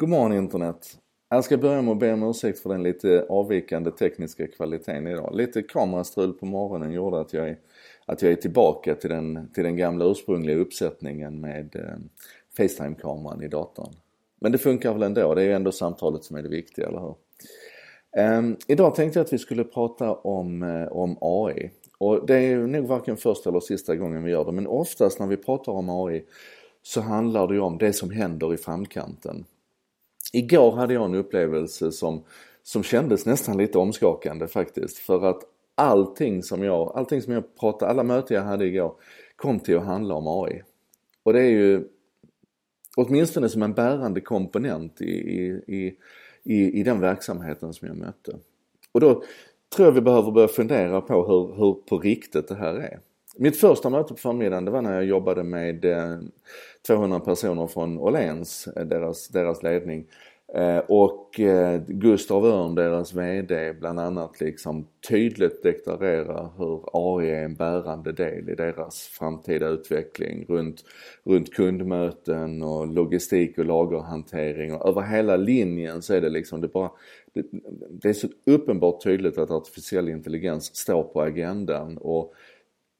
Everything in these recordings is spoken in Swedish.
God morgon internet! Jag ska börja med att be om ursäkt för den lite avvikande tekniska kvaliteten idag. Lite kamerastrul på morgonen gjorde att jag är, att jag är tillbaka till den, till den gamla ursprungliga uppsättningen med eh, Facetime-kameran i datorn. Men det funkar väl ändå, det är ju ändå samtalet som är det viktiga, eller hur? Um, idag tänkte jag att vi skulle prata om, uh, om AI. Och det är nog varken första eller sista gången vi gör det, men oftast när vi pratar om AI så handlar det ju om det som händer i framkanten. Igår hade jag en upplevelse som, som kändes nästan lite omskakande faktiskt. För att allting som jag, allting som jag pratade, alla möten jag hade igår kom till att handla om AI. Och det är ju åtminstone som en bärande komponent i, i, i, i den verksamheten som jag mötte. Och då tror jag vi behöver börja fundera på hur, hur på riktigt det här är. Mitt första möte på förmiddagen det var när jag jobbade med eh, 200 personer från Åhléns, eh, deras, deras ledning. Eh, och Gustav Örn, deras VD, bland annat liksom tydligt deklarerar hur AI är en bärande del i deras framtida utveckling runt, runt kundmöten och logistik och lagerhantering och över hela linjen så är det liksom det bara det, det är så uppenbart tydligt att artificiell intelligens står på agendan och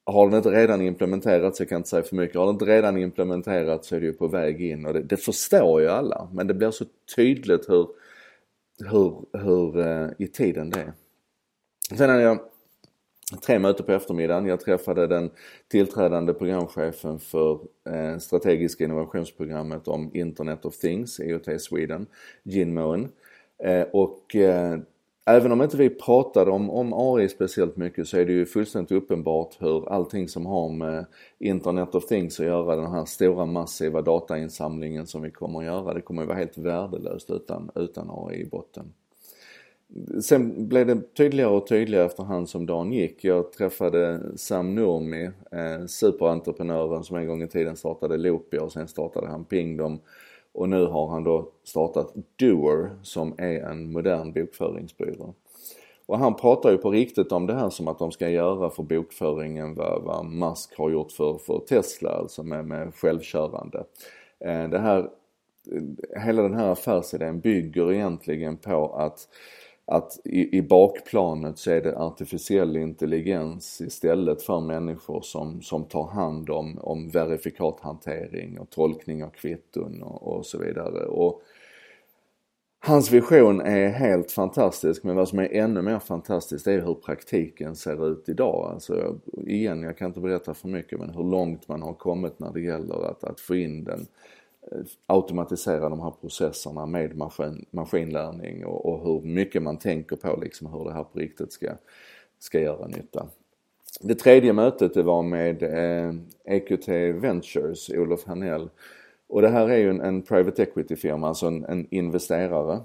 har den inte redan implementerats, jag kan inte säga för mycket, har den inte redan implementerats så är det ju på väg in och det, det förstår ju alla men det blir så tydligt hur, hur, hur uh, i tiden det är. Sen hade jag tre möten på eftermiddagen. Jag träffade den tillträdande programchefen för eh, strategiska innovationsprogrammet om Internet of Things, IoT Sweden, Jin Moen. Eh, och eh, även om inte vi pratade om, om AI speciellt mycket så är det ju fullständigt uppenbart hur allting som har med Internet of Things att göra, den här stora massiva datainsamlingen som vi kommer att göra, det kommer att vara helt värdelöst utan, utan AI i botten. Sen blev det tydligare och tydligare efterhand som dagen gick. Jag träffade Sam Nurmi, eh, superentreprenören som en gång i tiden startade Loopia och sen startade han Pingdom och nu har han då startat Doer som är en modern bokföringsbyrå. Och han pratar ju på riktigt om det här som att de ska göra för bokföringen vad, vad Musk har gjort för, för Tesla, alltså med, med självkörande. Eh, det här, eh, hela den här affärsidén bygger egentligen på att att i, i bakplanet så är det artificiell intelligens istället för människor som, som tar hand om, om verifikathantering och tolkning av kvitton och, och så vidare. Och hans vision är helt fantastisk men vad som är ännu mer fantastiskt är hur praktiken ser ut idag. Alltså igen, jag kan inte berätta för mycket men hur långt man har kommit när det gäller att, att få in den Eh, automatisera de här processerna med maskin, maskinlärning och, och, hur mycket man tänker på liksom hur det här på riktigt ska, ska göra nytta. Det tredje mötet det var med eh, EQT Ventures, Olof Hanell. Och det här är ju en, en private equity firma, alltså en, en, investerare.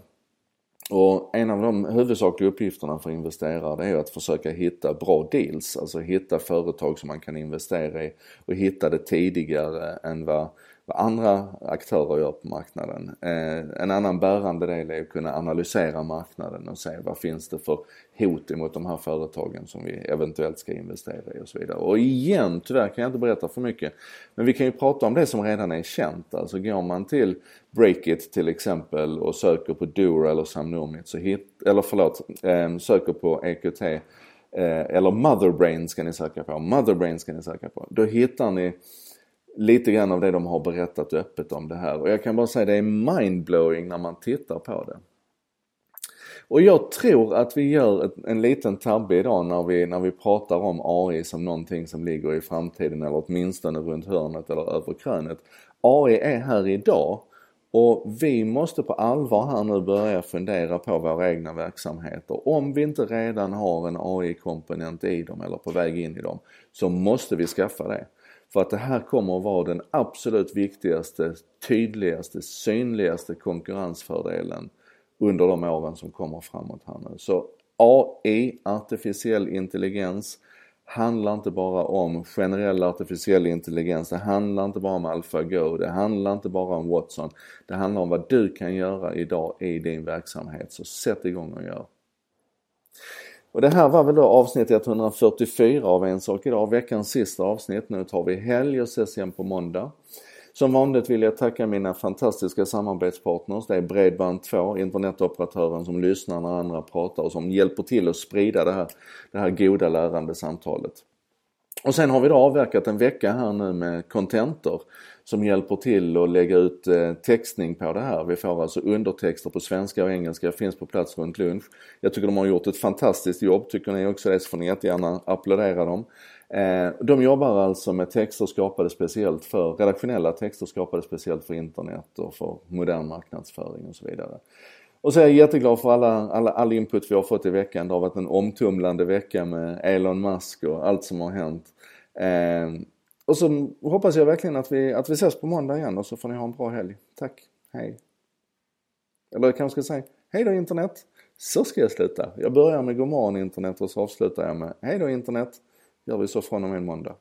Och en av de huvudsakliga uppgifterna för investerare det är att försöka hitta bra deals, alltså hitta företag som man kan investera i och hitta det tidigare än vad vad andra aktörer gör på marknaden. Eh, en annan bärande del är att kunna analysera marknaden och se vad finns det för hot emot de här företagen som vi eventuellt ska investera i och så vidare. Och igen, tyvärr kan jag inte berätta för mycket, men vi kan ju prata om det som redan är känt. Alltså går man till Breakit till exempel och söker på Dura eller Samnomit så hit, eller förlåt, eh, söker på EQT eh, eller Motherbrain ska ni söka på, Motherbrain ska ni söka på. Då hittar ni lite grann av det de har berättat öppet om det här. Och jag kan bara säga det är mindblowing när man tittar på det. Och jag tror att vi gör ett, en liten tabbe idag när vi, när vi pratar om AI som någonting som ligger i framtiden eller åtminstone runt hörnet eller över krönet. AI är här idag och vi måste på allvar här nu börja fundera på våra egna verksamheter. Om vi inte redan har en AI-komponent i dem eller på väg in i dem så måste vi skaffa det. För att det här kommer att vara den absolut viktigaste, tydligaste, synligaste konkurrensfördelen under de åren som kommer framåt här nu. Så AI, artificiell intelligens, handlar inte bara om generell artificiell intelligens. Det handlar inte bara om AlphaGo. Det handlar inte bara om Watson. Det handlar om vad du kan göra idag i din verksamhet. Så sätt igång och gör. Och det här var väl då avsnitt 144 av En sak idag, veckans sista avsnitt. Nu tar vi helg och ses igen på måndag. Som vanligt vill jag tacka mina fantastiska samarbetspartners. Det är Bredband2, internetoperatören som lyssnar när andra pratar och som hjälper till att sprida det här, det här goda lärande samtalet. Och sen har vi då avverkat en vecka här nu med Contentor som hjälper till att lägga ut eh, textning på det här. Vi får alltså undertexter på svenska och engelska, finns på plats runt lunch. Jag tycker de har gjort ett fantastiskt jobb. Tycker ni också det så får ni jättegärna applådera dem. Eh, de jobbar alltså med texter skapade speciellt för, redaktionella texter skapade speciellt för internet och för modern marknadsföring och så vidare. Och så är jag jätteglad för alla, alla, all input vi har fått i veckan. Det har varit en omtumlande vecka med Elon Musk och allt som har hänt. Eh, och så hoppas jag verkligen att vi, att vi ses på måndag igen och så får ni ha en bra helg. Tack, hej. Eller jag kanske ska säga, hej då internet. Så ska jag sluta. Jag börjar med godmorgon internet och så avslutar jag med, hej då internet. Gör vi så från och med måndag.